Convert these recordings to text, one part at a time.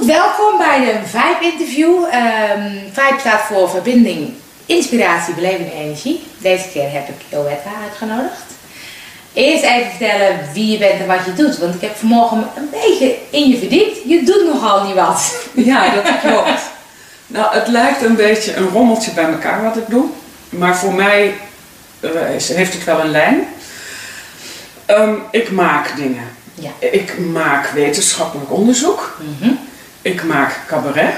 Goed, welkom bij de Vibe-interview. Ehm Vibe staat voor verbinding, inspiratie, beleving en energie. Deze keer heb ik Joetta uitgenodigd. Eerst even vertellen wie je bent en wat je doet. Want ik heb vanmorgen een beetje in je verdiept. Je doet nogal niet wat. Ja, dat klopt. nou, het lijkt een beetje een rommeltje bij elkaar wat ik doe. Maar voor mij eh, heeft het wel een lijn. Ehm, ik maak dingen. Ja. Ik maak wetenschappelijk onderzoek. Mhm. Ik maak cabaret.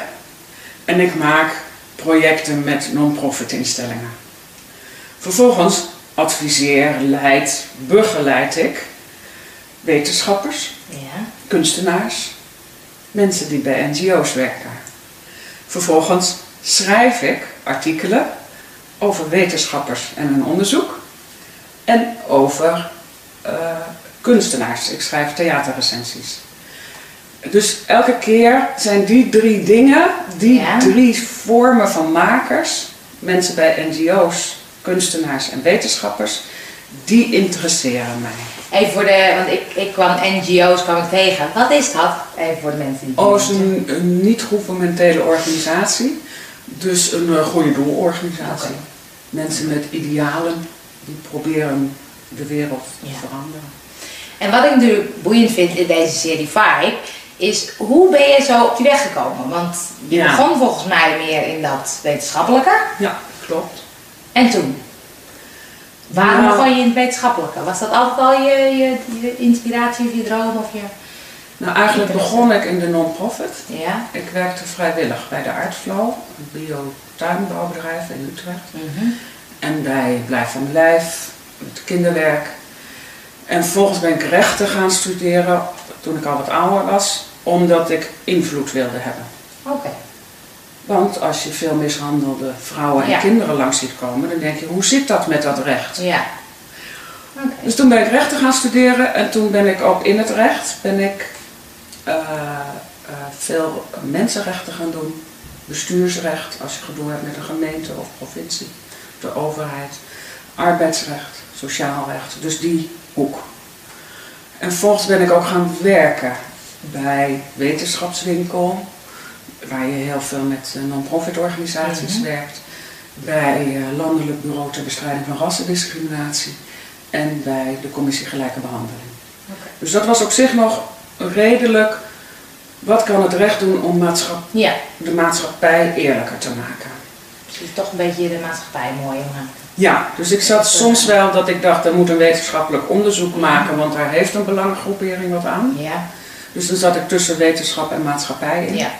En ik maak projecten met non-profit instellingen. Vervolgens adviseer, leid, begeleid ik wetenschappers, Ja. kunstenaars, mensen die bij NGO's werken. Vervolgens schrijf ik artikelen over wetenschappers en hun onderzoek en over eh, kunstenaars. Ik schrijf theaterrecensies. Dus elke keer zijn die drie dingen, die Ja. drie vormen van makers, mensen bij NGO's, kunstenaars en wetenschappers, die interesseren mij. Even voor de, want ik, ik kwam NGO's kwam ik tegen. Wat is dat? Even voor de mensen die Oh, is een, een niet-governementele organisatie, dus een eh, goede doelorganisatie. Mensen met idealen die proberen de wereld te Ja. veranderen. En wat ik natuurlijk boeiend vind in deze serie Vibe, is hoe ben je zo op die weg gekomen? Want je Ja. begon volgens mij meer in dat wetenschappelijke. Ja, klopt. En toen? Waarom Nou- begon je in het wetenschappelijke? Was dat altijd al je, je, je inspiratie of je droom of je... Nou, eigenlijk begon ik in de non-profit. Ja? Ik werkte vrijwillig bij de Artflow, een bio-tuinbouwbedrijf in Utrecht. Mhm. En bij Blijf van Lijf, met kinderwerk. En vervolgens ben ik rechten gaan studeren toen ik al wat ouder was, omdat ik invloed wilde hebben. Oké. Want als je veel mishandelde vrouwen en Ja. kinderen langs ziet komen, dan denk je, hoe zit dat met dat recht? Ja. Oké. Dus toen ben ik rechten gaan studeren en toen ben ik ook in het recht ben ik eh, eh, veel mensenrechten gaan doen. Bestuursrecht, als je gedoe hebt met een gemeente of provincie, de overheid. Arbeidsrecht, sociaal recht, dus die hoek. En vervolgens ben ik ook gaan werken bij wetenschapswinkel, waar je heel veel met eh, non-profit organisaties Mhm. werkt. Bij eh, Landelijk Bureau ter Bestrijding van Rassendiscriminatie en bij de Commissie Gelijke Behandeling. Dus dat was op zich nog redelijk, wat kan het recht doen om maatschap, Ja. de maatschappij eerlijker te maken. Dus toch een beetje de maatschappij mooi maken. Ja, dus ik zat soms wel dat ik dacht, er moet een wetenschappelijk onderzoek maken, want daar heeft een belangengroepering wat aan. Ja. Dus dan zat ik tussen wetenschap en maatschappij in. Ja.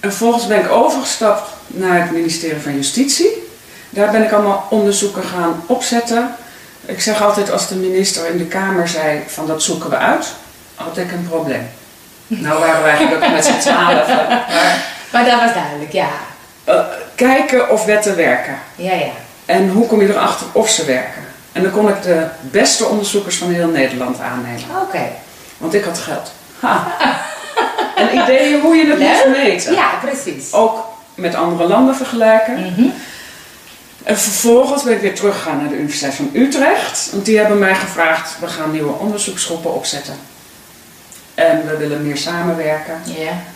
En vervolgens ben ik overgestapt naar het ministerie van Justitie. Daar ben ik allemaal onderzoeken gaan opzetten. Ik zeg altijd als de minister in de Kamer zei van dat zoeken we uit, had ik een probleem. Nou waren wij gelukkig met z'n twaalfen. Maar Maar dat was duidelijk, ja. eh, kijken of wetten werken. Ja, ja. En hoe kom je erachter of ze werken. En dan kon ik de beste onderzoekers van heel Nederland aannemen. Oké. Want ik had geld. Ha. En ideeën hoe je het Leuk. moet meten. Ja, precies. Ook met andere landen vergelijken. Mhm. En vervolgens ben ik weer teruggegaan naar de Universiteit van Utrecht. Want die hebben mij gevraagd, we gaan nieuwe onderzoeksgroepen opzetten. En we willen meer samenwerken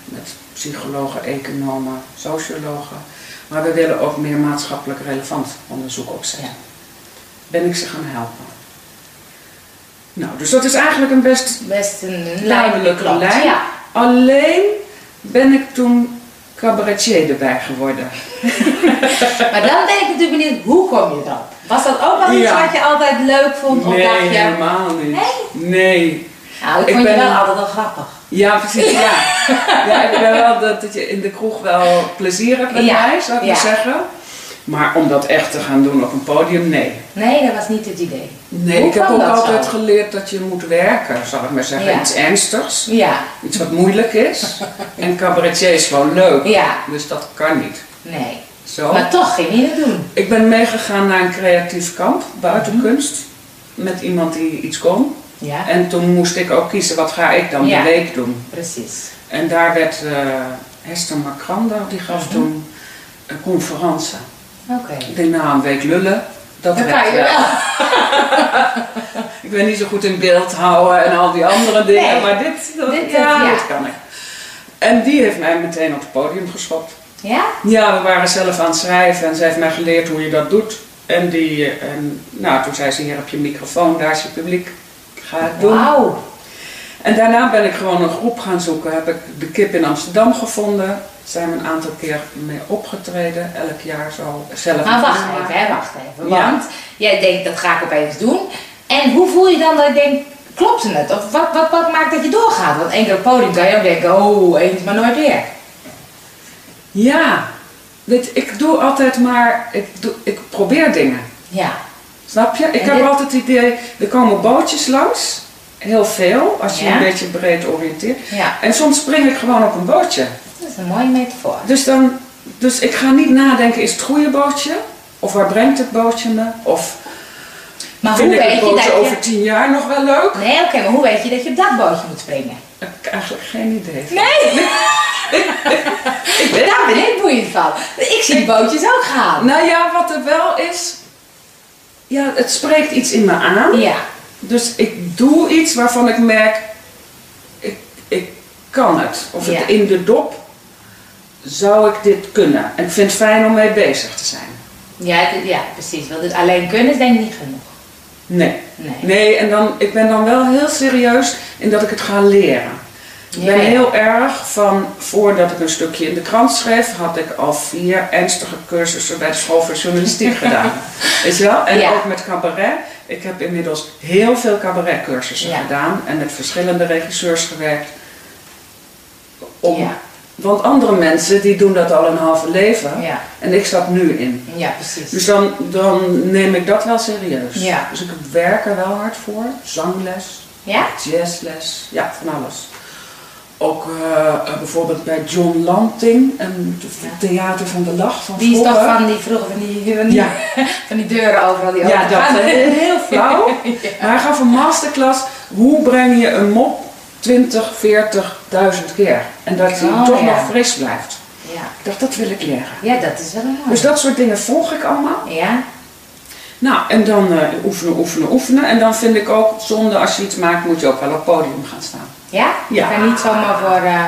met psychologen, economen, sociologen. Maar we willen ook meer maatschappelijk relevant onderzoek opzetten. Ben ik ze gaan helpen. Nou, dus dat is eigenlijk een best Best een lijn die duidelijke klopt. lijn. Ja. Alleen ben ik toen cabaretier erbij geworden. Maar dan ben ik natuurlijk benieuwd, hoe kom je erop? Was dat ook wel iets Ja. wat je altijd leuk vond? Of nee, dacht je, helemaal niet. Nee? Nee. Nou, ik Ik vond je ben- wel altijd wel grappig. Ja, precies. Ja. ja, ik ben wel dat, dat je in de kroeg wel plezier hebt met Ja, mij, zou ik ja. maar zeggen. Maar om dat echt te gaan doen op een podium, nee. Nee, dat was niet het idee. Nee, Hoe ik heb ook dat altijd zo? geleerd dat je moet werken, zal ik maar zeggen. Ja. Iets ernstigs, Ja, iets wat moeilijk is. En cabaretier is gewoon leuk. ja, Dus dat kan niet. nee. Zo. Maar toch ging je het doen. Ik ben meegegaan naar een creatief kamp buiten Mhm. kunst. Met iemand die iets kon. Ja, En toen moest ik ook kiezen, wat ga ik dan Ja. die week doen. precies. En daar werd eh, Hester Macranda, die gaf Mhm. toen een conferentie. Oké. Ik denk, nou, een week lullen, dat Dan werd kan je wel. wel. Ik ben niet zo goed in beeld houden en al die andere dingen, Nee. maar dit, dat, Dit, ja, dat, ja. dit kan ik. En die heeft mij meteen op het podium geschopt. Ja? Ja, we waren zelf aan het schrijven en zij heeft mij geleerd hoe je dat doet. En, die, eh, en nou, toen zei ze, hier heb je microfoon, daar is je publiek. Ga het doen. Wauw. En daarna ben ik gewoon een groep gaan zoeken. Heb ik de kip in Amsterdam gevonden. Zijn we een aantal keer mee opgetreden. Elk jaar zo zelf. Maar wacht even, hè, wacht even. Ja. Want jij denkt, dat ga ik opeens doen. En hoe voel je dan dat je denkt, klopt het? Of wat, wat, wat maakt dat je doorgaat? Want één keer op podium kan je ook denken, oh, eens maar nooit weer. Ja, weet, ik doe altijd maar, ik, doe, ik probeer dingen. Ja. Snap je? Ik En heb dit- altijd het idee, er komen bootjes langs. Heel veel, als je Ja. een beetje breed oriënteert. Ja, En soms spring ik gewoon op een bootje. dat is een mooie metafoor. Dus, dan, dus ik ga niet nadenken, is het goede bootje? Of waar brengt het bootje me? Of Maar hoe vind ik weet het je bootje dat over je... tien jaar nog wel leuk? Nee, oké, maar hoe weet je dat je op dat bootje moet springen? Heb ik eigenlijk geen idee. Nee! Ik Daar ben ik boeiend van. Ik zie die bootjes ook gaan. Nou ja, wat er wel is, ja, het spreekt iets in me aan. Ja. Dus ik doe iets waarvan ik merk, ik, ik kan het. Of het Ja. in de dop zou ik dit kunnen. En ik vind het fijn om mee bezig te zijn. Ja, het- ja, precies. Want alleen kunnen is denk ik niet genoeg. Nee. Nee. Nee, en dan, ik ben dan wel heel serieus in dat ik het ga leren. Ik ben heel erg van, voordat ik een stukje in de krant schreef, had ik al vier ernstige cursussen bij de school voor journalistiek gedaan. Weet je wel? En Ja. ook met cabaret. Ik heb inmiddels heel veel cabaretcursussen Ja. gedaan en met verschillende regisseurs gewerkt. Om, Ja. Want andere mensen die doen dat al een halve leven Ja. en ik zat nu in. Ja, precies. Dus dan, dan neem ik dat wel serieus. Ja. Dus ik werk er wel hard voor. Zangles, Ja? jazzles, ja, van alles. Ook eh, eh, bijvoorbeeld bij John Lanting, een Ja. theater van de lach van Die is toch van die vroeger van die, van die, Ja. van die deuren overal die Ja, dat heel flauw. Ja. Maar hij gaf een masterclass, hoe breng je een mop 20, 40.000 keer. En dat hij Oh, toch nog fris blijft. Ja. Ik dacht, dat wil ik leren. ja, dat is wel mooi. Dus dat soort dingen volg ik allemaal. Ja? Nou, en dan eh, oefenen, oefenen, oefenen. En dan vind ik ook, zonde als je iets maakt, moet je ook wel op het podium gaan staan. Ja? Ja. Kan niet zomaar voor... eh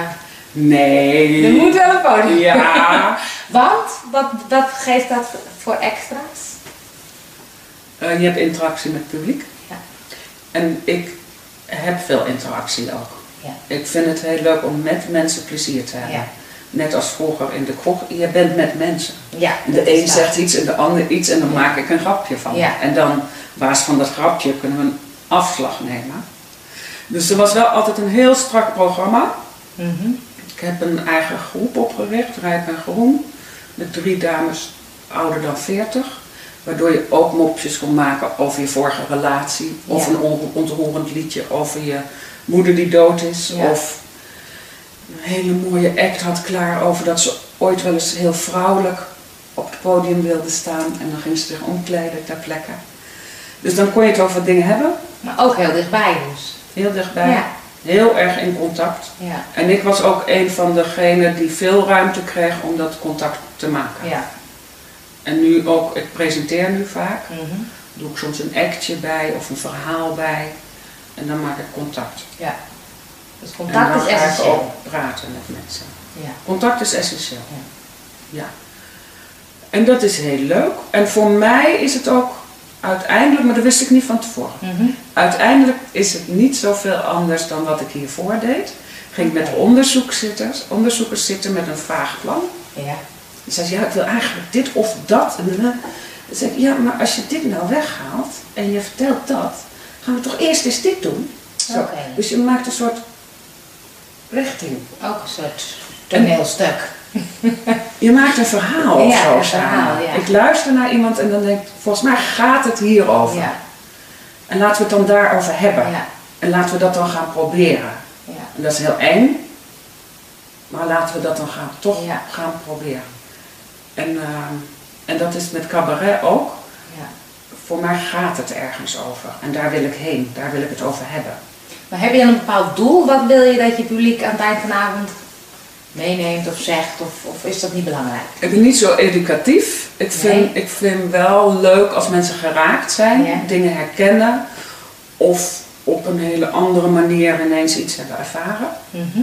Nee. er moet wel een podium. Ja. Want? Wat, wat geeft dat voor extra's? Eh, je hebt interactie met het publiek. Ja. En ik heb veel interactie ook. Ja. Ik vind het heel leuk om met mensen plezier te hebben. Ja. Net als vroeger in de kroeg, je bent met mensen. Ja. De een zegt iets en de ander iets en dan maak ik een grapje van. Ja. En dan, basis van dat grapje, kunnen we een afslag nemen. Dus er was wel altijd een heel strak programma. Mhm. Ik heb een eigen groep opgericht, Rijp en Groen, met drie dames ouder dan 40. Waardoor je ook mopjes kon maken over je vorige relatie. Of Ja. een on- ontroerend liedje over je moeder die dood is. Ja. Of een hele mooie act had klaar over dat ze ooit wel eens heel vrouwelijk op het podium wilde staan. En dan ging ze zich omkleden ter plekke. Dus dan kon je het over dingen hebben. Maar ook heel dichtbij dus. Heel dichtbij. Ja. Heel erg in contact. Ja. En ik was ook een van degenen die veel ruimte kreeg om dat contact te maken. Ja. En nu ook, ik presenteer nu vaak. Mhm. Doe ik soms een actje bij of een verhaal bij. En dan maak ik contact. Ja. Dus en contact dan is ga ik essentieel. ook praten met mensen. Ja. Contact is essentieel. Ja. En dat is heel leuk. En voor mij is het ook uiteindelijk, maar dat wist ik niet van tevoren. Mhm. Uiteindelijk is het niet zoveel anders dan wat ik hiervoor deed. Ging met Oké. onderzoekzitters, onderzoekers zitten met een vraagplan. Ja. Dan zei ze, ja, ik wil eigenlijk dit of dat. En zei ik, ja, maar als je dit nou weghaalt en je vertelt dat, gaan we toch eerst eens dit doen? Zo. Dus je maakt een soort richting. Ook een soort toneelstuk. Je maakt een verhaal of Ja, zo een samen. verhaal, ja. Ik luister naar iemand en dan denk ik, volgens mij gaat het hierover. Ja. En laten we het dan daarover hebben. Ja. En laten we dat dan gaan proberen. Ja. En dat is heel eng, maar laten we dat dan gaan, toch gaan proberen. En, ehm, en dat is met cabaret ook. Ja. Voor mij gaat het ergens over. En daar wil ik heen, daar wil ik het over hebben. Maar heb je dan een bepaald doel? Wat wil je dat je publiek aan het eind van de avond meeneemt of zegt? Of, of is dat niet belangrijk? Ik ben niet zo educatief. Ik vind, Nee. ik vind wel leuk als mensen geraakt zijn, Ja. dingen herkennen. Of op een hele andere manier ineens iets hebben ervaren. Mhm.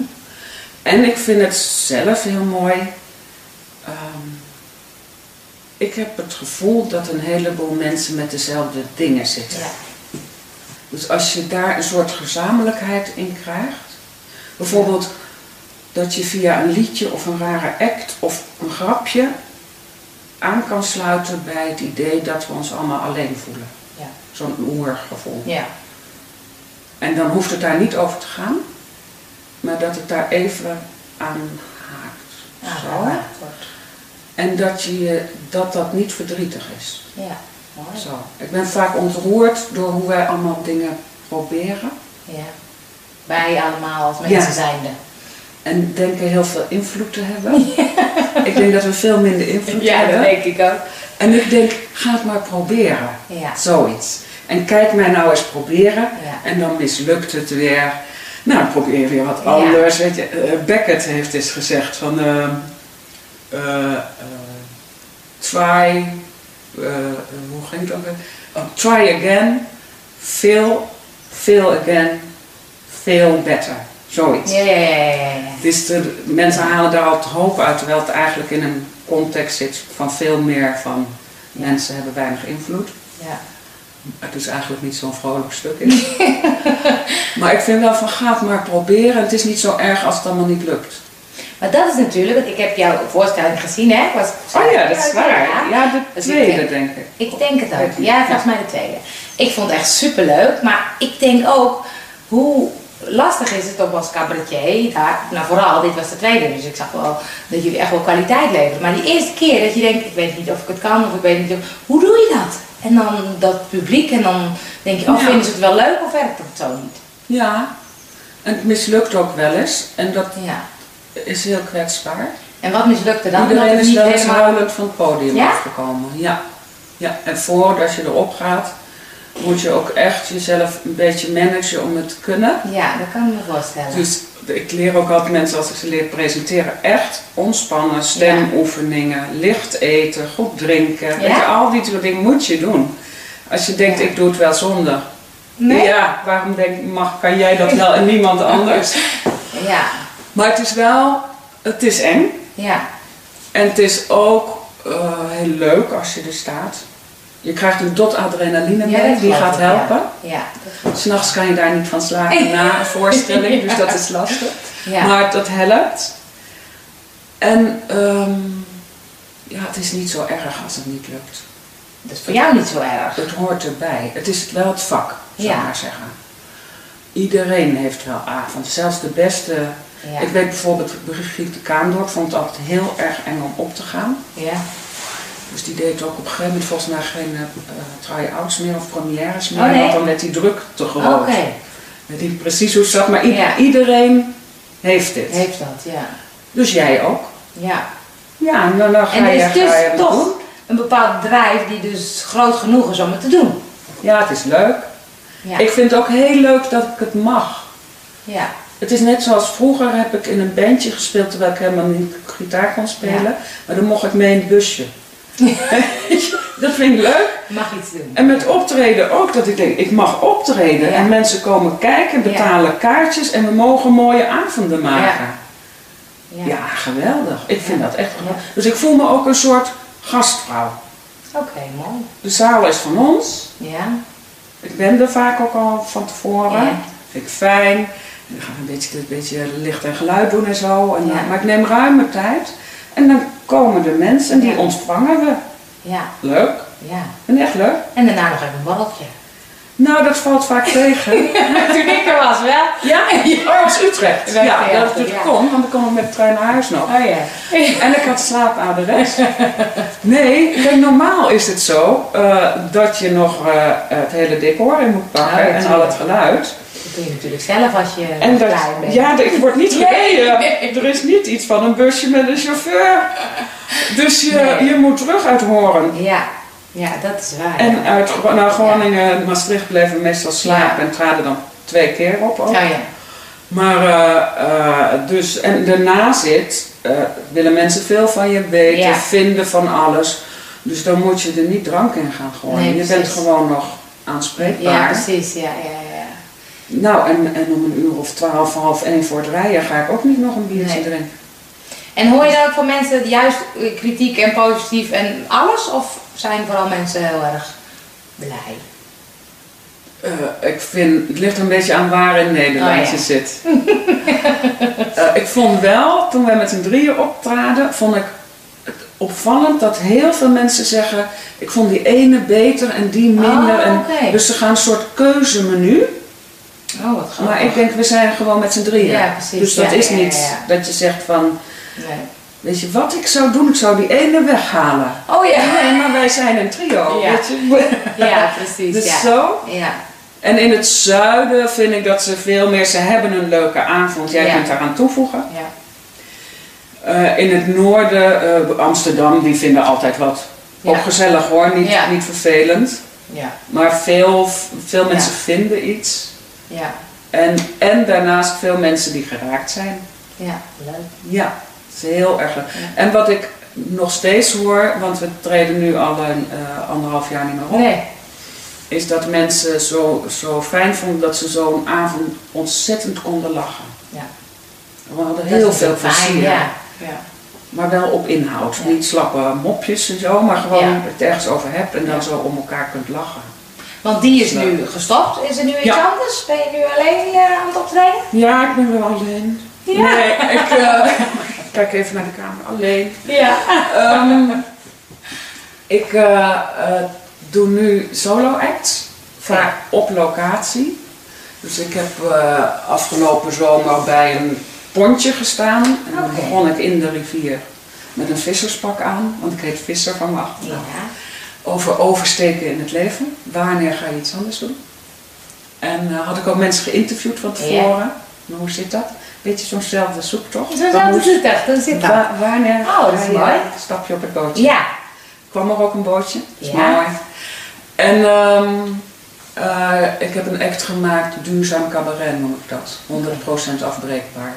En ik vind het zelf heel mooi. Ehm, ik heb het gevoel dat een heleboel mensen met dezelfde dingen zitten. Ja. Dus als je daar een soort gezamenlijkheid in krijgt, bijvoorbeeld dat je via een liedje of een rare act of een grapje aan kan sluiten bij het idee dat we ons allemaal alleen voelen. Ja. Zo'n oergevoel. Ja. En dan hoeft het daar niet over te gaan, maar dat het daar even aan haakt. Zo. ja. En dat, je, dat dat niet verdrietig is. Ja, mooi. Zo. Ik ben vaak ontroerd door hoe wij allemaal dingen proberen. Ja. Wij allemaal als mensen Ja. zijnde. En denken heel veel invloed te hebben. Ik denk dat we veel minder invloed hebben. denk ik ook. En ik denk, ga het maar proberen. Ja. Zoiets. En kijk mij nou eens proberen. Ja. En dan mislukt het weer. Nou, probeer weer wat Ja. anders. Weet je, eh, Beckett heeft eens gezegd van... eh, eh, try... hoe ging het ook weer? Oh, try again. Fail. Fail again. Fail better. Zoiets. Ja, ja, ja, ja, ja. Dus de, mensen halen daar altijd hoop uit, terwijl het eigenlijk in een context zit van veel meer van Ja. mensen hebben weinig invloed. ja. Het is eigenlijk niet zo'n vrolijk stuk is. maar ik vind wel van ga het maar proberen. Het is niet zo erg als het allemaal niet lukt. Maar dat is natuurlijk, want ik heb jouw voorstelling gezien, hè? Was, Oh ja, dat is waar. Ja. Ja, de Dus ik tweede denk- ik. Ik denk het ook. Ja, volgens mij de tweede. Ik vond het echt superleuk, maar ik denk ook hoe lastig is het om als cabaretier, daar, nou vooral, dit was de tweede, dus ik zag wel dat jullie echt wel kwaliteit leveren. Maar die eerste keer dat je denkt, ik weet niet of ik het kan, of ik weet niet of, hoe doe je dat? En dan dat publiek en dan denk je, oh Ja. vinden ze het wel leuk of werkt het zo niet? Ja, en het mislukt ook wel eens. En dat Ja. is heel kwetsbaar. En wat mislukte dan? Iedereen Dat is wel eens helemaal- huilend van het podium Ja? afgekomen. Ja. ja. En voordat je erop gaat, moet je ook echt jezelf een beetje managen om het te kunnen. Ja, dat kan ik me voorstellen. Dus ik leer ook altijd mensen als ik ze leer presenteren echt ontspannen, stemoefeningen, licht eten, goed drinken. Ja? Weet je, al die soort dingen moet je doen. Als je denkt, Ja. ik doe het wel zonder. nee? Ja, waarom denk, mag, kan jij dat wel en niemand anders? Ja. Maar het is wel, het is eng. Ja. En het is ook eh, heel leuk als je er staat. Je krijgt een dot adrenaline Ja, mee, die gaat helpen. Ja. dat S'nachts kan je daar niet van slapen na een voorstelling, dus dat is lastig. Ja. Maar dat helpt. En ehm, ja, het is niet zo erg als het niet lukt. Dat is voor jou niet zo erg. Het hoort erbij. Het is wel het vak, zou ik Ja. maar zeggen. Iedereen heeft wel avond. Zelfs de beste. Ja. Ik weet bijvoorbeeld Brigitte Kaandorp vond het altijd heel erg eng om op te gaan. Ja. Dus die deed ook op een gegeven moment volgens mij geen eh, try-outs meer of premières meer, Oh, nee? want dan werd die druk te Oké. groot. Ik weet niet precies hoe het zat, maar Ja. iedereen heeft dit. Heeft dat, ja. Dus jij ook. Ja. Ja, en dan, dan ga En er je, is je dus het toch doen. een bepaald drijf die dus groot genoeg is om het te doen. Ja, het is leuk. Ja. Ik vind het ook heel leuk dat ik het mag. Ja. Het is net zoals vroeger heb ik in een bandje gespeeld terwijl ik helemaal niet gitaar kon spelen. Ja. Maar dan mocht ik mee in het busje. dat vind ik leuk. Mag iets doen. En met optreden ook, dat ik denk, ik mag optreden. Ja. En mensen komen kijken, betalen kaartjes en we mogen mooie avonden maken. Ja. Ja, geweldig. Ik vind dat echt geweldig. Dus ik voel me ook een soort gastvrouw. Oké, mooi. De zaal is van ons. Ja. Ik ben er vaak ook al van tevoren. Ja. Vind ik fijn. En dan gaan we een beetje, een beetje licht en geluid doen en zo. En dan- maar ik neem ruime tijd. En dan komen de mensen en die ontvangen we. Ja. Leuk. Ja. En echt leuk. En daarna nog even een borreltje. Nou, dat valt vaak tegen. Toen ik er was, wel. Ja, oh, was Utrecht. Ja, dat het ja. kon, want dan kom ik met de trein naar huis nog. Oh ja. En ik had slaapaderes. Nee, kijk, normaal is het zo eh, dat je nog eh, het hele decor in moet pakken en al het geluid. Dat doe je natuurlijk zelf als je En dat, klein bent. ja, ik word niet gereden. nee. Er is niet iets van een busje met een chauffeur. Dus je, Nee. je moet terug uit Horen. Ja. Ja, dat is waar. En ja. uit nou, Groningen en Maastricht bleven we meestal slapen en traden dan twee keer op. Ook. Oh ja. Maar eh, eh, dus, en daarna zit, eh, willen mensen veel van je weten, Ja. vinden van alles. Dus dan moet je er niet drank in gaan gooien. Nee, je bent gewoon nog aanspreekbaar. Ja, precies. Ja, ja, ja. Nou, en, en om een uur of twaalf, half één voor het rijden ga ik ook niet nog een biertje Nee. drinken. En hoor je dan ook van mensen juist eh, kritiek en positief en alles? Of zijn vooral mensen heel erg blij? Eh, ik vind, het ligt een beetje aan waar in Nederland Oh, ja. je zit. Eh, ik vond wel, toen wij met z'n drieën optraden, vond ik het opvallend dat heel veel mensen zeggen, ik vond die ene beter en die minder. Oh, en. Dus ze gaan een soort keuzemenu. Oh, wat grappig. Maar ik denk, we zijn gewoon met z'n drieën. Ja, precies. Dus dat Ja, is niet ja, dat je zegt van, Nee. weet je wat ik zou doen? Ik zou die ene weghalen. Oh ja. Nee, maar wij zijn een trio. Ja. Weet je? Ja, precies. Dus ja. zo. Ja. En in het zuiden vind ik dat ze veel meer, ze hebben een leuke avond, jij kunt daaraan toevoegen. Ja. Eh, in het noorden, eh, Amsterdam, die vinden altijd wat. Ook gezellig hoor, niet, niet vervelend. Ja. Maar veel, veel mensen vinden iets. Ja. En, en daarnaast veel mensen die geraakt zijn. Ja. Leuk. Ja, het is heel erg leuk. Ja. En wat ik nog steeds hoor, want we treden nu al een eh, anderhalf jaar niet meer op. Nee. is dat mensen zo, zo fijn vonden dat ze zo'n avond ontzettend konden lachen. Ja. We hadden Dat heel veel plezier. Ja. Ja. Maar wel op inhoud. Ja. Niet slappe mopjes en zo, maar gewoon Ja. het ergens over hebt en dan Ja. zo om elkaar kunt lachen. Want die is nu gestopt. Is er nu iets Ja. anders? Ben je nu alleen eh, aan het optreden? Ja, ik ben wel alleen. Ja. Nee, ik eh, kijk even naar de kamer. Alleen. Ja. Ehm, ik eh, doe nu solo acts, vaak op locatie. Dus ik heb eh, afgelopen zomer bij een pontje gestaan. En dan begon ik in de rivier met een visserspak aan, want ik heet visser van mijn achternaam. Ja. Over oversteken in het leven. Wanneer ga je iets anders doen? En eh, had ik ook mensen geïnterviewd van tevoren. Maar hoe zit dat? Beetje zo'nzelfde zoektocht. Zo Dan zat moest- het echt. Dan zit dat. Wa- wanneer Oh, dat is mooi. stap je op het bootje? Ja. kwam er ook een bootje. Dat is Ja. mooi. En ehm, eh, ik heb een act gemaakt, duurzaam cabaret noem ik dat. 100% afbreekbaar.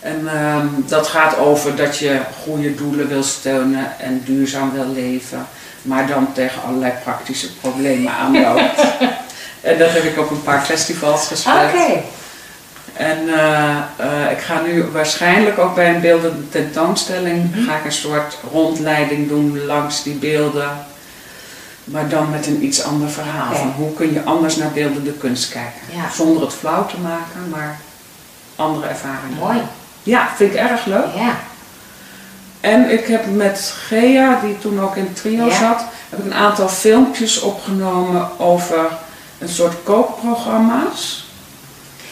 En ehm, dat gaat over dat je goede doelen wil steunen en duurzaam wil leven. Maar dan tegen allerlei praktische problemen aanloopt. en dat heb ik op een paar festivals Oké. gespeeld. En eh, eh, ik ga nu waarschijnlijk ook bij een beeldende tentoonstelling Mhm. ga ik een soort rondleiding doen langs die beelden. Maar dan met een iets ander verhaal. Oké. Van hoe kun je anders naar beeldende kunst kijken. Ja. Zonder het flauw te maken, maar andere ervaringen. Mooi. Ja, vind ik erg leuk. Ja. En ik heb met Gea, die toen ook in trio Ja. zat, heb ik een aantal filmpjes opgenomen over een soort kookprogramma's.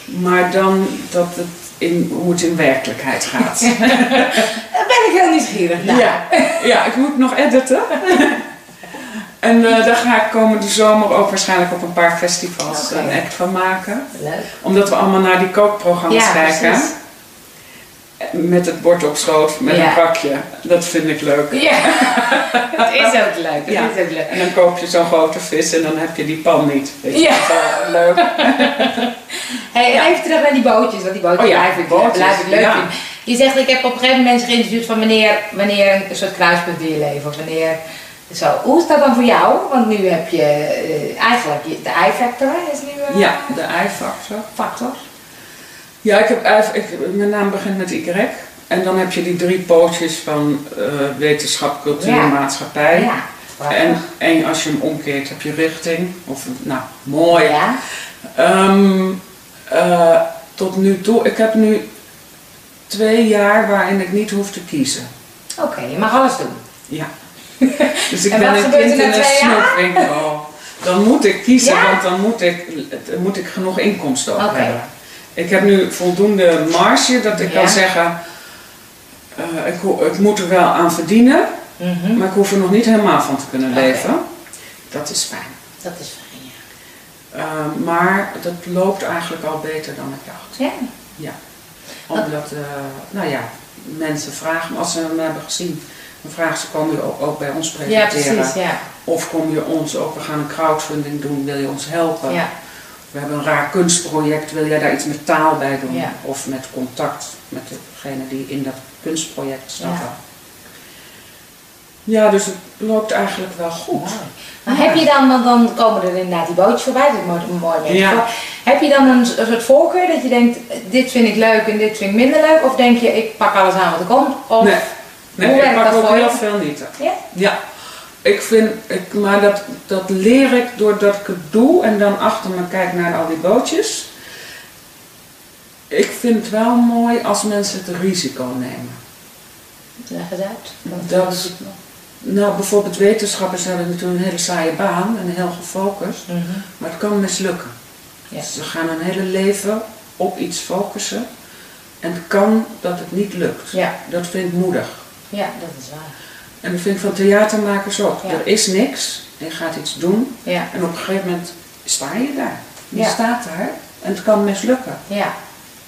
Maar dan dat het in, hoe het in werkelijkheid gaat. Daar ben ik heel nieuwsgierig naar. ja, ja, ik moet nog editen. en eh, daar ga ik komende zomer ook waarschijnlijk op een paar festivals een act van maken. Leuk. Omdat we allemaal naar die kookprogramma's Ja, kijken. precies. Met het bord op schoot, met Ja. een bakje. Dat vind ik leuk. Ja. Het is ook leuk. Ja. is ook leuk. En dan koop je zo'n grote vis en dan heb je die pan niet. Weet je, Ja. dat is leuk. Hey, en even terug naar die bootjes, want die bootjes Oh ja, blijf, ik, bootjes, blijf ik leuk ja. vinden. Je zegt, ik heb op een gegeven moment mensen geïnterviewd van wanneer, wanneer een soort kruispunt in je leven, of wanneer, zo. Hoe is dat dan voor jou? Want nu heb je eh, eigenlijk de I-factor, is nu eh, Ja, de I-factor. factor. Ja, ik heb, eigenlijk- ik, mijn naam begint met Y. En dan heb je die drie pootjes van eh, wetenschap, cultuur, Ja. maatschappij. Ja. En, en als je hem omkeert heb je richting. Of, nou, mooi. Ja. Ehm, eh, tot nu toe, ik heb nu twee jaar waarin ik niet hoef te kiezen. Oké, je mag alles doen. Ja. Dus ik En ben een kind in een snoepwinkel. Dan moet ik kiezen, Ja? want dan moet ik, moet ik genoeg inkomsten ook hebben. Ik heb nu voldoende marge dat ik Ja. kan zeggen, eh, ik, moet er wel aan verdienen, Mhm. maar ik hoef er nog niet helemaal van te kunnen leven. Dat is fijn. Dat is fijn, ja. Eh, maar dat loopt eigenlijk al beter dan ik dacht. Ja. Omdat, eh, nou ja, mensen vragen, als ze hem hebben gezien, dan vragen ze, kom je ook, ook bij ons Ja, presenteren? precies, ja. Of kom je ons ook, we gaan een crowdfunding doen, wil je ons helpen? Ja. We hebben een raar kunstproject, wil jij daar iets met taal bij doen? Ja. Of met contact met degene die in dat kunstproject stappen? Ja, dus het loopt eigenlijk wel goed. Maar heb je dan, want dan komen er inderdaad die bootjes voorbij, dat is mooi, een mooi. Ja. Heb je dan een, soort voorkeur dat je denkt, dit vind ik leuk en dit vind ik minder leuk? Of denk je, ik pak alles aan wat er komt? Of, Nee. Nee, Hoe ik werkt pak dat ook heel veel niet. Ja? Ja, ik vind, ik, maar dat, dat leer ik doordat ik het doe en dan achter me kijk naar al die bootjes. Ik vind het wel mooi als mensen het risico nemen. Leg eens uit. Dat- is het. Nou, bijvoorbeeld wetenschappers hebben natuurlijk een hele saaie baan en heel gefocust, Mhm. maar het kan mislukken. Ja. Ze gaan hun hele leven op iets focussen en het kan dat het niet lukt. Ja. Dat vind ik moedig. ja, dat is waar. En dat vind ik van theatermakers ook. Ja. Er is niks, je gaat iets doen Ja, en op een gegeven moment sta je daar. Je Ja. staat daar en het kan mislukken. ja,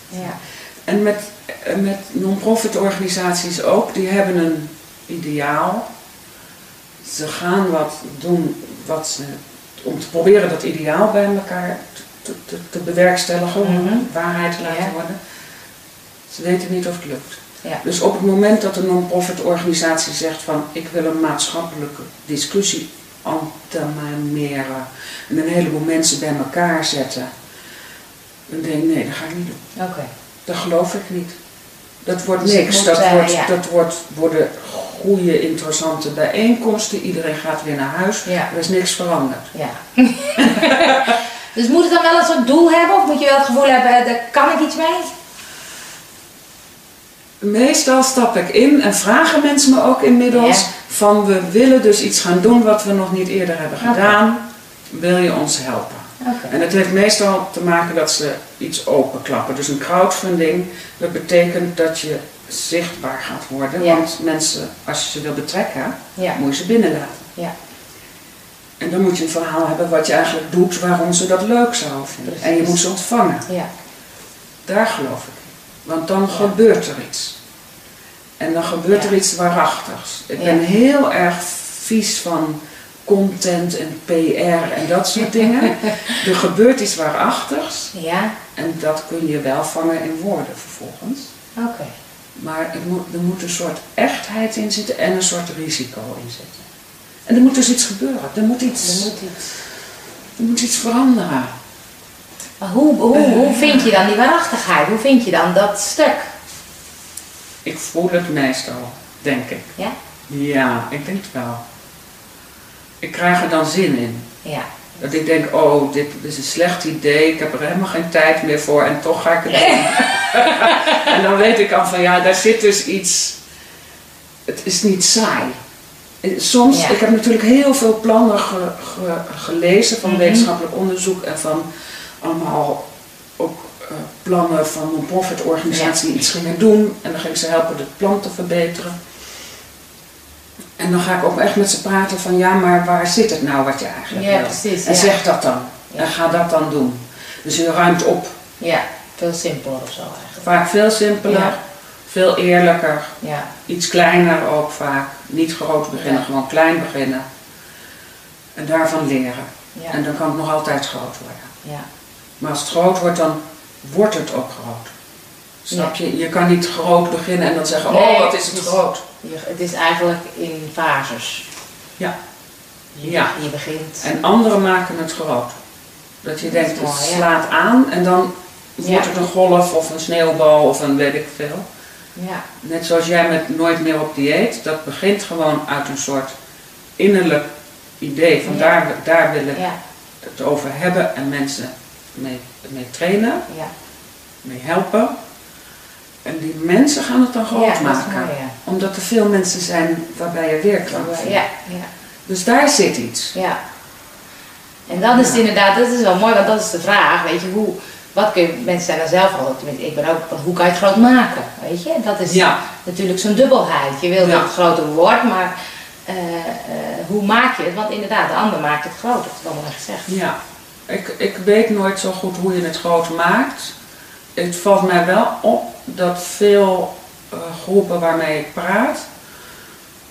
ja. En met, eh, met non-profit organisaties ook, die hebben een ideaal. Ze gaan wat doen wat ze, om te proberen dat ideaal bij elkaar te, te, te bewerkstelligen, om Mhm. waarheid te laten worden. Ze weten niet of het lukt. Ja. Dus op het moment dat een non-profit organisatie zegt van ik wil een maatschappelijke discussie antameren en een heleboel mensen bij elkaar zetten, dan denk ik nee, dat ga ik niet doen. Oké. Dat geloof ik niet. Dat wordt Dus niks. moet, dat eh, wordt, ja. dat wordt, worden goede, interessante bijeenkomsten. Iedereen gaat weer naar huis. Ja. Er is niks veranderd. Ja. dus moet het dan wel een soort doel hebben? Of moet je wel het gevoel hebben, eh, daar kan ik iets mee? Meestal stap ik in en vragen mensen me ook inmiddels Ja. van we willen dus iets gaan doen wat we nog niet eerder hebben gedaan. Wil je ons helpen? En het heeft meestal te maken dat ze iets openklappen. Dus een crowdfunding, dat betekent dat je zichtbaar gaat worden. Ja. Want mensen, als je ze wil betrekken, Ja. moet je ze binnenlaten. Ja. En dan moet je een verhaal hebben wat je eigenlijk doet, waarom ze dat leuk zouden vinden. Precies. En je moet ze ontvangen. Ja. Daar geloof ik in. Want dan gebeurt er iets. En dan gebeurt er iets waarachtigs. Ik ben heel erg vies van content en PR en dat soort dingen. er gebeurt iets waarachtigs. Ja. En dat kun je wel vangen in woorden vervolgens. Oké. Maar het moet, er moet een soort echtheid in zitten en een soort risico in zitten. En er moet dus iets gebeuren. Er moet iets, Er moet iets. er moet iets veranderen. Maar hoe, hoe, hoe vind je dan die waarachtigheid? Hoe vind je dan dat stuk? Ik voel het meestal, denk ik. Ja? Ja, ik denk het wel. Ik krijg er dan zin in. Ja. Dat ik denk, oh, dit is een slecht idee, ik heb er helemaal geen tijd meer voor en toch ga ik het doen. en dan weet ik al van, ja, daar zit dus iets, het is niet saai. Soms, Ja. ik heb natuurlijk heel veel plannen ge- ge- gelezen van Mhm. wetenschappelijk onderzoek en van allemaal ook eh, plannen van non-profit organisaties die iets gingen doen. En dan ging ik ze helpen het plan te verbeteren. En dan ga ik ook echt met ze praten van ja, maar waar zit het nou wat je eigenlijk Ja, wil? precies, En ja. zeg dat dan. Ja. En ga dat dan doen. Dus je ruimt op. Ja. Veel simpeler of zo eigenlijk. Vaak veel simpeler, Ja. veel eerlijker, Ja. iets kleiner ook vaak. Niet groot beginnen, Ja. gewoon klein beginnen. En daarvan leren. Ja. En dan kan het nog altijd groot worden. Ja. Maar als het groot wordt, dan wordt het ook groot. Snap je? Je kan niet groot beginnen en dan zeggen, Nee, oh wat is het groot. Het is eigenlijk in fases. Ja. Je, Ja. je begint. En anderen maken het groot. Dat je Dat denkt, het ja. slaat aan en dan Ja. wordt het een golf of een sneeuwbal of een weet ik veel. Ja. Net zoals jij met Nooit meer op dieet, dat begint gewoon uit een soort innerlijk idee van daar, daar wil ik het over hebben en mensen mee, mee trainen, Ja. mee helpen. En die mensen gaan het dan groot Ja, dat maken. mooi, ja. Omdat er veel mensen zijn waarbij je weerklank vindt. Ja. Ja. Dus daar zit iets. Ja. En dan is inderdaad, dat is wel mooi, want dat is de vraag, weet je, hoe, wat kun je, mensen zijn er zelf al, tenminste, ik ben ook, hoe kan je het groot maken, weet je? Dat is natuurlijk zo'n dubbelheid. Je wil dat het groter wordt, maar eh, eh, hoe maak je het? Want inderdaad, de ander maakt het groter, dat is wel mooi gezegd. Ja, ik, ik weet nooit zo goed hoe je het groot maakt. Het valt mij wel op dat veel eh, groepen waarmee ik praat,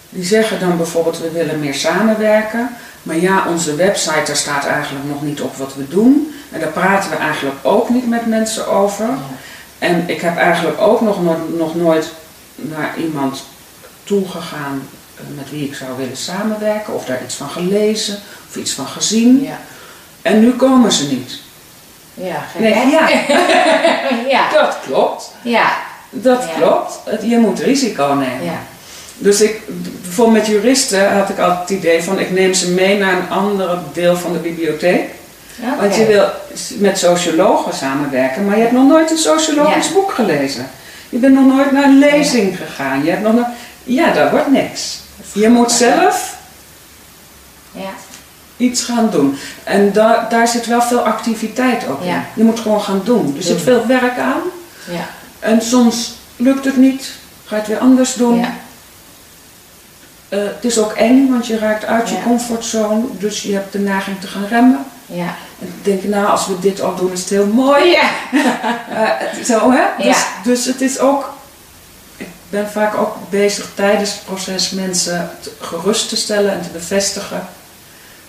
die zeggen dan bijvoorbeeld we willen meer samenwerken. Maar ja, onze website, daar staat eigenlijk nog niet op wat we doen. En daar praten we eigenlijk ook niet met mensen over. Ja. En ik heb eigenlijk ook nog, nooit- nog nooit naar iemand toegegaan eh, met wie ik zou willen samenwerken, of daar iets van gelezen of iets van gezien. Ja. En nu komen ze niet. Ja, gek, Nee, ja, ja. dat klopt. Ja. Dat Ja. klopt. Je moet risico nemen. Ja. Dus ik, bijvoorbeeld met juristen had ik altijd het idee van ik neem ze mee naar een ander deel van de bibliotheek. Oké. Want je wil met sociologen samenwerken, maar je hebt nog nooit een sociologisch Ja. boek gelezen. Je bent nog nooit naar een lezing gegaan. Je hebt nog nooit... Ja, dat wordt niks. Je moet zelf Ja. Iets gaan doen. En da daar zit wel veel activiteit in. Ja. Je moet gewoon gaan doen. Er zit veel werk aan. Ja. En soms lukt het niet. Ga je het weer anders doen. Ja. Eh, het is ook eng, want je raakt uit je comfortzone. Dus je hebt de neiging te gaan remmen. Ja. En dan denk nou, als we dit al doen, is het heel mooi. Ja. Eh, zo, hè? Dus, dus het is ook... Ik ben vaak ook bezig tijdens het proces mensen gerust te stellen en te bevestigen.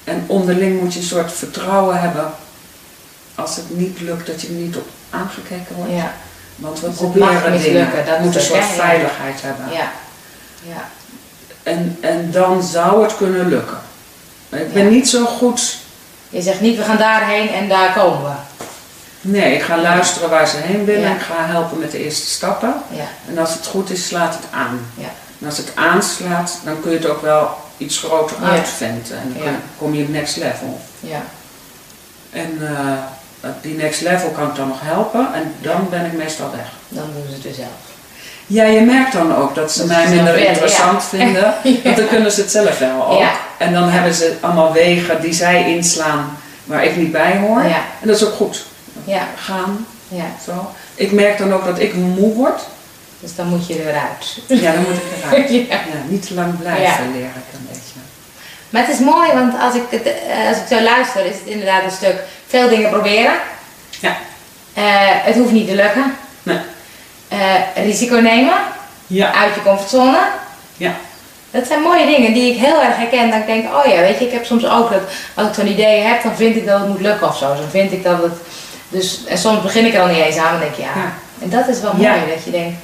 En onderling moet je een soort vertrouwen hebben. Als het niet lukt, dat je er niet op aangekeken wordt. Ja. Want we Dus proberen dingen. dat We moeten een soort? Ja. veiligheid hebben. Ja. Ja. En, en dan zou het kunnen lukken. Ik ben niet zo goed... Je zegt niet, we gaan daarheen en daar komen we. Nee, ik ga luisteren waar ze heen willen. Ik ga helpen met de eerste stappen. Ja. En als het goed is, slaat het aan. Ja. En als het aanslaat, dan kun je het ook wel iets groter Ja. uitventen. En dan kom je op next level. Ja. En eh, die next level kan ik dan nog helpen. En dan ben ik meestal weg. Dan doen ze het weer zelf. Ja, je merkt dan ook dat ze Dat mij minder interessant ja. vinden. Want dan kunnen ze het zelf wel ook. Ja. En dan hebben ze allemaal wegen die zij inslaan waar ik niet bij hoor. Ja. En dat is ook goed. Ja. Gaan, Ja. zo. Ik merk dan ook dat ik moe word. Dus dan moet je eruit. Ja, dan moet ik eruit. Ja. Ja, niet te lang blijven, leer ik een beetje. Maar het is mooi, want als ik, het, eh, als ik zo luister, is het inderdaad een stuk veel dingen proberen. Ja. Eh, het hoeft niet te lukken. Nee. Eh, risico nemen, Ja. uit je comfortzone. Ja. Dat zijn mooie dingen die ik heel erg herken. Dat ik denk, oh ja, weet je, ik heb soms ook dat als ik zo'n idee heb, dan vind ik dat het moet lukken of zo. Dan vind ik dat het. Dus, en soms begin ik er al niet eens aan en denk ik, ja. Ja. En dat is wel Ja. mooi, dat je denkt.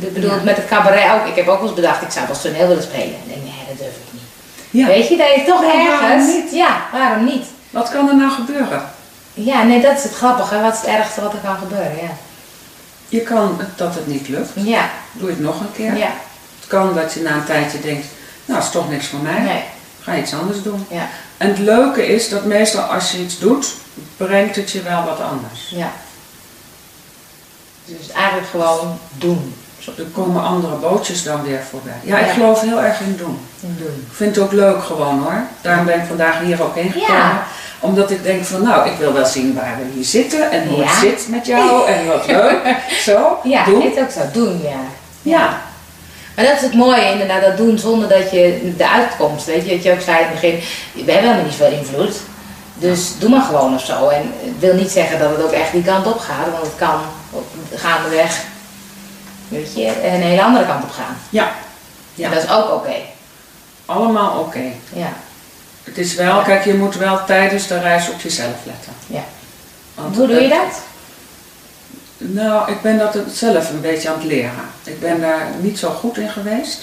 Ik bedoel, Ja. met het cabaret ook. Ik heb ook wel eens bedacht, ik zou wel toneel willen spelen. En ik denk, nee, dat durf ik niet. ja. Weet je, dat je toch ergens. niet? Ja, waarom niet? Wat kan er nou gebeuren? Ja, nee, dat is het grappige. Wat is het ergste wat er kan gebeuren? Ja. Je kan dat het niet lukt. Ja, Doe je het nog een keer. ja. Het kan dat je na een tijdje denkt, nou, is toch niks voor mij. Nee, Ga iets anders doen. ja, En het leuke is dat meestal als je iets doet, brengt het je wel wat anders. ja. Dus eigenlijk gewoon doen. Er komen andere bootjes dan weer voorbij. Ja, ik geloof heel erg in doen. Doen. Ik vind het ook leuk gewoon hoor. Daarom ben ik vandaag hier ook heen gekomen. Ja. Omdat ik denk van nou, ik wil wel zien waar we hier zitten en hoe Ja. het zit met jou en wat leuk. Zo, Ja, doen. dit ook zo. Doen, ja. Ja, Maar dat is het mooie inderdaad, dat doen zonder dat je de uitkomst, weet je, dat je ook zei in het begin, we hebben helemaal niet veel invloed. Dus doe maar gewoon of zo. En het wil niet zeggen dat het ook echt die kant op gaat, want het kan gaandeweg, weet je, een hele andere kant op gaan. ja, ja. En dat is ook oké. allemaal oké. Ja, Het is wel, kijk, je moet wel tijdens de reis op jezelf letten. ja. Want Hoe doe je dat? Nou, ik ben dat het zelf een beetje aan het leren. Ik ben daar niet zo goed in geweest.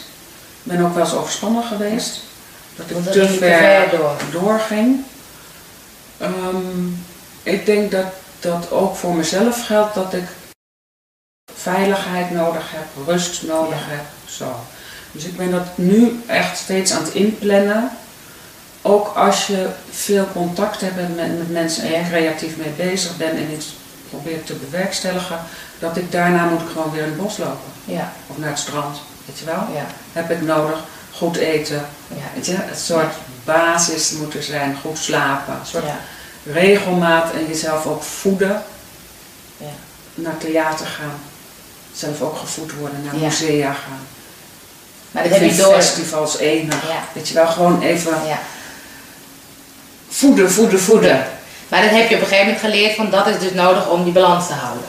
Ik ben ook wel eens overspannen geweest. Dat ik te ver door. doorging. Ehm, ik denk dat dat ook voor mezelf geldt dat ik veiligheid nodig heb, rust nodig Ja. heb. Zo. Dus ik ben dat nu echt steeds aan het inplannen. Ook als je veel contact hebt met, met mensen en je creatief mee bezig bent en iets probeert te bewerkstelligen, dat ik daarna moet ik gewoon weer in het bos lopen. Ja, Of naar het strand, weet je wel. ja, Heb ik nodig, goed eten, ja. weet je, een soort basis moet er zijn, goed slapen, een soort regelmaat en jezelf ook voeden, ja. naar theater gaan, zelf ook gevoed worden, naar Ja. musea gaan. Maar ik dat heb vind je door. festivals enig, Ja. weet je wel, gewoon even Ja. voeden, voeden, voeden. Maar dat heb je op een gegeven moment geleerd, van dat is dus nodig om die balans te houden.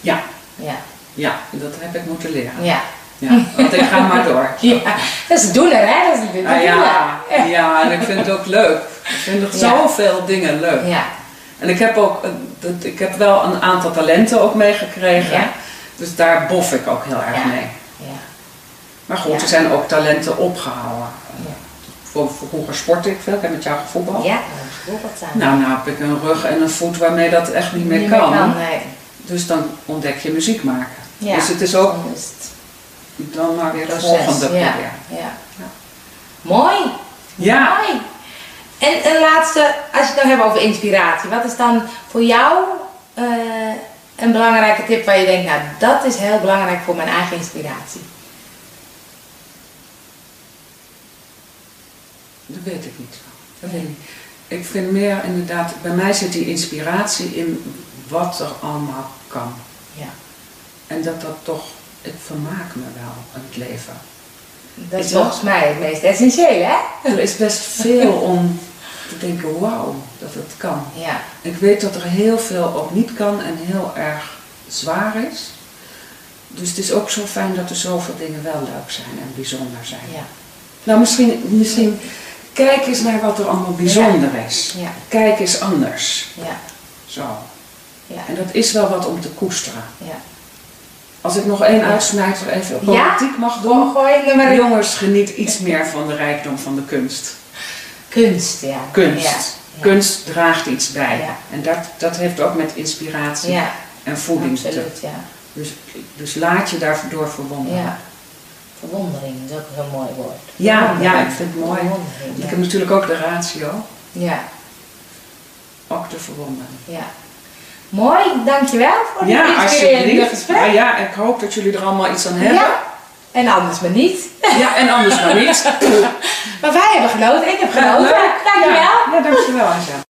Ja, Ja, ja, dat heb ik moeten leren. ja. Ja, want ik ga maar door. Ja, dat is doen er, hè? Dat is Ah, ja, ja, en ik vind het ook leuk. Ik vind nog Ja. zoveel dingen leuk. Ja, En ik heb ook, dat- ik heb wel een aantal talenten ook meegekregen. Ja. Dus daar bof ik ook heel erg Ja. mee. ja. Maar goed, er zijn ook talenten opgehouden. Vroeger sportte ik veel, ik heb met jou gevoetbald. Ja, bijvoorbeeld aan. Nou, nou heb ik een rug en een voet waarmee dat echt niet meer Niet kan. nee. Dus dan ontdek je muziek maken. Ja. Dus het is ook Dan is het dan maar weer het proces. volgende ja. proberen. Ja. Ja. Mooi. Ja, Mooi. En een laatste, als je het nou hebt over inspiratie, wat is dan voor jou eh, een belangrijke tip waar je denkt, nou dat is heel belangrijk voor mijn eigen inspiratie? dat weet ik niet. Dat weet ik niet. Ik vind meer inderdaad, bij mij zit die inspiratie in wat er allemaal kan. Ja. En dat dat toch, ik vermaak me wel in het leven. Dat is Is dat- volgens mij het meest essentiële, hè? Er is best veel om te denken, wauw, dat het kan. Ja. Ik weet dat er heel veel ook niet kan en heel erg zwaar is. Dus het is ook zo fijn dat er zoveel dingen wel leuk zijn en bijzonder zijn. Ja. Nou, misschien, misschien kijk eens naar wat er allemaal bijzonder is. Ja. Kijk eens anders. Ja. Zo. Ja. En dat is wel wat om te koesteren. Ja. Als ik nog één uitsmijter even Ja? politiek mag doen. Gooi. Jongens, geniet iets meer van de rijkdom van de kunst. Kunst, ja. Kunst. Ja. Ja. Kunst draagt iets bij. Ja. En dat, dat heeft ook met inspiratie Ja, en voeding te ja. Dus, dus laat je daardoor verwonderen. Ja. Verwondering is ook een mooi woord. Ja, ja, ik vind het mooi. Ik ja. heb natuurlijk ook de ratio, Ja, ook de verwondering. ja. Mooi, dankjewel voor dit Ja, inspirerende gesprek. Maar ja, ik hoop dat jullie er allemaal iets aan hebben. Ja, en anders maar niet. Ja, en anders maar niet. Maar wij hebben genoten, ik heb genoten. Leuk. Dankjewel. Ja, ja dankjewel Anja.